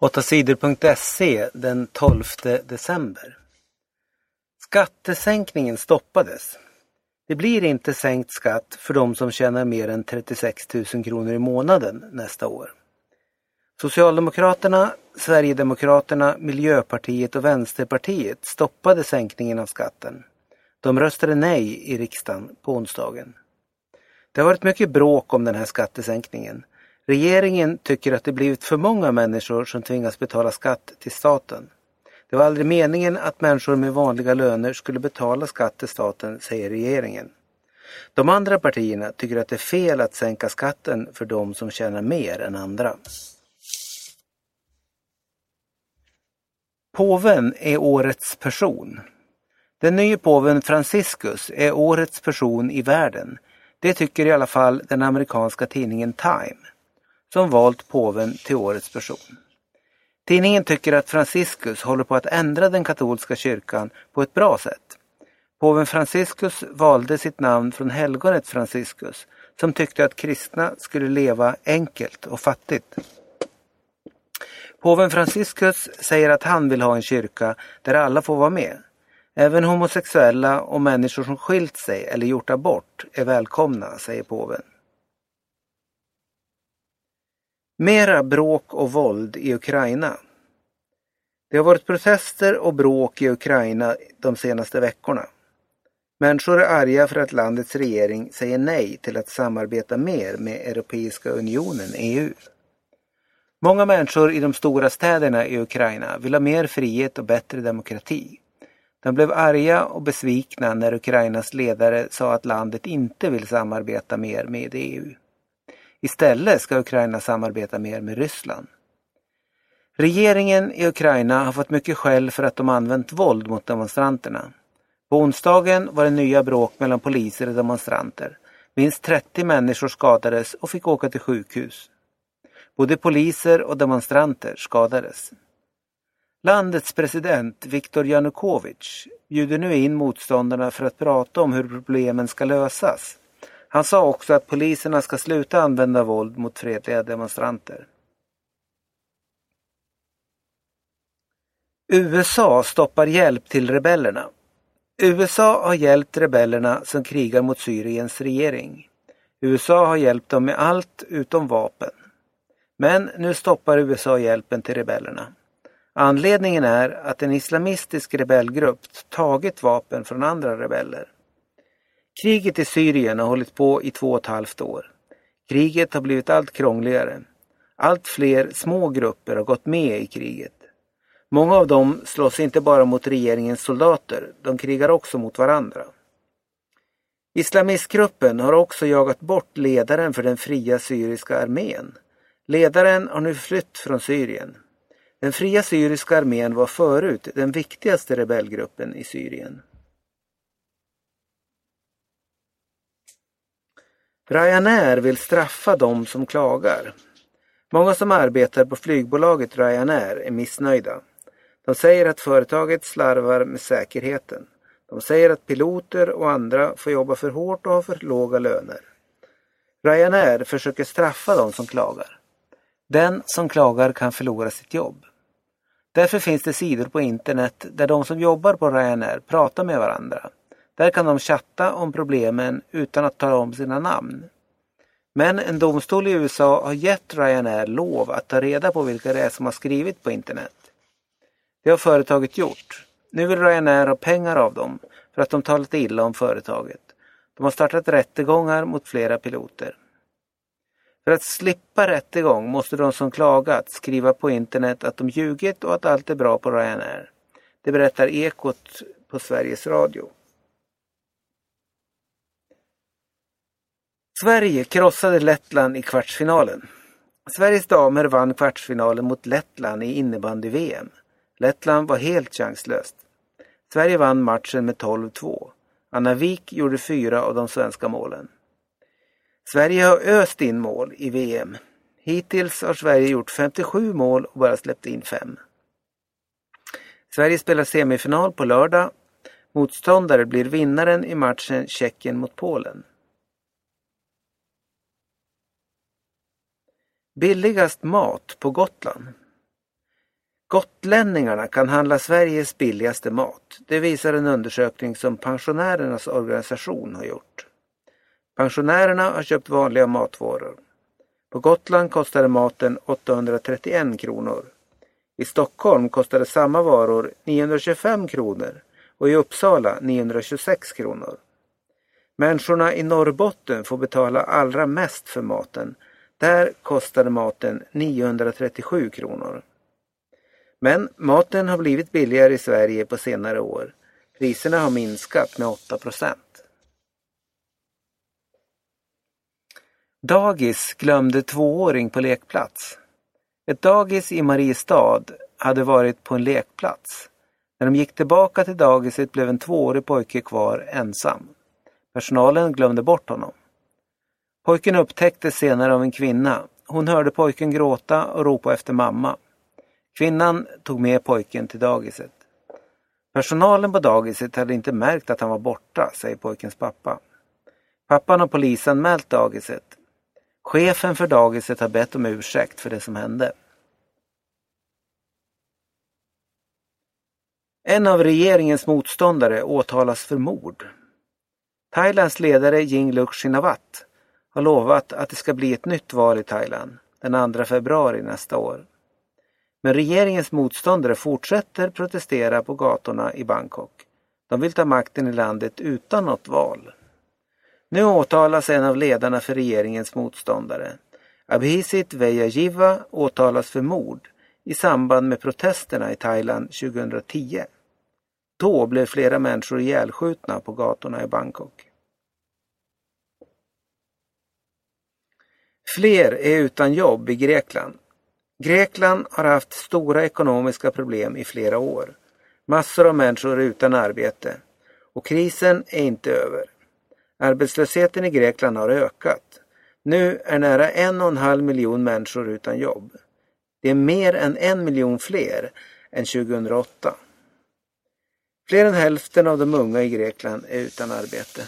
8sidor.se den 12 december. Skattesänkningen stoppades. Det blir inte sänkt skatt för de som tjänar mer än 36 000 kronor i månaden nästa år. Socialdemokraterna, Sverigedemokraterna, Miljöpartiet och Vänsterpartiet stoppade sänkningen av skatten. De röstade nej i riksdagen på onsdagen. Det har varit mycket bråk om den här skattesänkningen. Regeringen tycker att det blivit för många människor som tvingas betala skatt till staten. Det var aldrig meningen att människor med vanliga löner skulle betala skatt till staten, säger regeringen. De andra partierna tycker att det är fel att sänka skatten för de som tjänar mer än andra. Påven är årets person. Den nya påven Franciscus är årets person i världen. Det tycker i alla fall den amerikanska tidningen Time som valt påven till årets person. Tidningen tycker att Franciscus håller på att ändra den katolska kyrkan på ett bra sätt. Påven Franciscus valde sitt namn från helgonet Franciscus som tyckte att kristna skulle leva enkelt och fattigt. Påven Franciscus säger att han vill ha en kyrka där alla får vara med. Även homosexuella och människor som skilt sig eller gjort abort är välkomna, säger påven. Mera bråk och våld i Ukraina. Det har varit protester och bråk i Ukraina de senaste veckorna. Människor är arga för att landets regering säger nej till att samarbeta mer med Europeiska unionen, EU. Många människor i de stora städerna i Ukraina vill ha mer frihet och bättre demokrati. De blev arga och besvikna när Ukrainas ledare sa att landet inte vill samarbeta mer med EU. Istället ska Ukraina samarbeta mer med Ryssland. Regeringen i Ukraina har fått mycket skäll för att de använt våld mot demonstranterna. På onsdagen var det nya bråk mellan poliser och demonstranter. Minst 30 människor skadades och fick åka till sjukhus. Både poliser och demonstranter skadades. Landets president Viktor Janukovic bjuder nu in motståndarna för att prata om hur problemen ska lösas. Han sa också att poliserna ska sluta använda våld mot fredliga demonstranter. USA stoppar hjälp till rebellerna. USA har hjälpt rebellerna som krigar mot Syriens regering. USA har hjälpt dem med allt utom vapen. Men nu stoppar USA hjälpen till rebellerna. Anledningen är att en islamistisk rebellgrupp tagit vapen från andra rebeller. Kriget i Syrien har hållit på i två och ett halvt år. Kriget har blivit allt krångligare. Allt fler små grupper har gått med i kriget. Många av dem slåss inte bara mot regeringens soldater, de krigar också mot varandra. Islamistgruppen har också jagat bort ledaren för den fria syriska armén. Ledaren har nu flytt från Syrien. Den fria syriska armén var förut den viktigaste rebellgruppen i Syrien. Ryanair vill straffa de som klagar. Många som arbetar på flygbolaget Ryanair är missnöjda. De säger att företaget slarvar med säkerheten. De säger att piloter och andra får jobba för hårt och har för låga löner. Ryanair försöker straffa de som klagar. Den som klagar kan förlora sitt jobb. Därför finns det sidor på internet där de som jobbar på Ryanair pratar med varandra. Där kan de chatta om problemen utan att tala om sina namn. Men en domstol i USA har gett Ryanair lov att ta reda på vilka det är som har skrivit på internet. Det har företaget gjort. Nu vill Ryanair ha pengar av dem för att de talat illa om företaget. De har startat rättegångar mot flera piloter. För att slippa rättegång måste de som klagat skriva på internet att de ljugit och att allt är bra på Ryanair. Det berättar Ekot på Sveriges Radio. Sverige krossade Lettland i kvartsfinalen. Sveriges damer vann kvartsfinalen mot Lettland i innebandy-VM. Lettland var helt chanslöst. Sverige vann matchen med 12-2. Anna Wik gjorde fyra av de svenska målen. Sverige har öst in mål i VM. Hittills har Sverige gjort 57 mål och bara släppt in fem. Sverige spelar semifinal på lördag. Motståndare blir vinnaren i matchen Tjeckien mot Polen. Billigast mat på Gotland. Gotlänningarna kan handla Sveriges billigaste mat. Det visar en undersökning som pensionärernas organisation har gjort. Pensionärerna har köpt vanliga matvaror. På Gotland kostade maten 831 kronor. I Stockholm kostade samma varor 925 kronor och i Uppsala 926 kronor. Människorna i Norrbotten får betala allra mest för maten. Där kostade maten 937 kronor. Men maten har blivit billigare i Sverige på senare år. Priserna har minskat med 8 procent. Dagis glömde tvååring på lekplats. Ett dagis i Mariestad hade varit på en lekplats. När de gick tillbaka till dagiset blev en tvåårig pojke kvar ensam. Personalen glömde bort honom. Pojken upptäcktes senare av en kvinna. Hon hörde pojken gråta och ropa efter mamma. Kvinnan tog med pojken till dagiset. Personalen på dagiset hade inte märkt att han var borta, säger pojkens pappa. Pappan har polisanmält dagiset. Chefen för dagiset har bett om ursäkt för det som hände. En av regeringens motståndare åtalas för mord. Thailands ledare Yingluck Shinawat har lovat att det ska bli ett nytt val i Thailand den 2 februari nästa år. Men regeringens motståndare fortsätter protestera på gatorna i Bangkok. De vill ta makten i landet utan något val. Nu åtalas en av ledarna för regeringens motståndare. Abhisit Vejajiva åtalas för mord i samband med protesterna i Thailand 2010. Då blev flera människor ihjälskjutna på gatorna i Bangkok. Fler är utan jobb i Grekland. Grekland har haft stora ekonomiska problem i flera år. Massor av människor är utan arbete. Och krisen är inte över. Arbetslösheten i Grekland har ökat. Nu är nära en och en halv miljon människor utan jobb. Det är mer än en miljon fler än 2008. Fler än hälften av de unga i Grekland är utan arbete.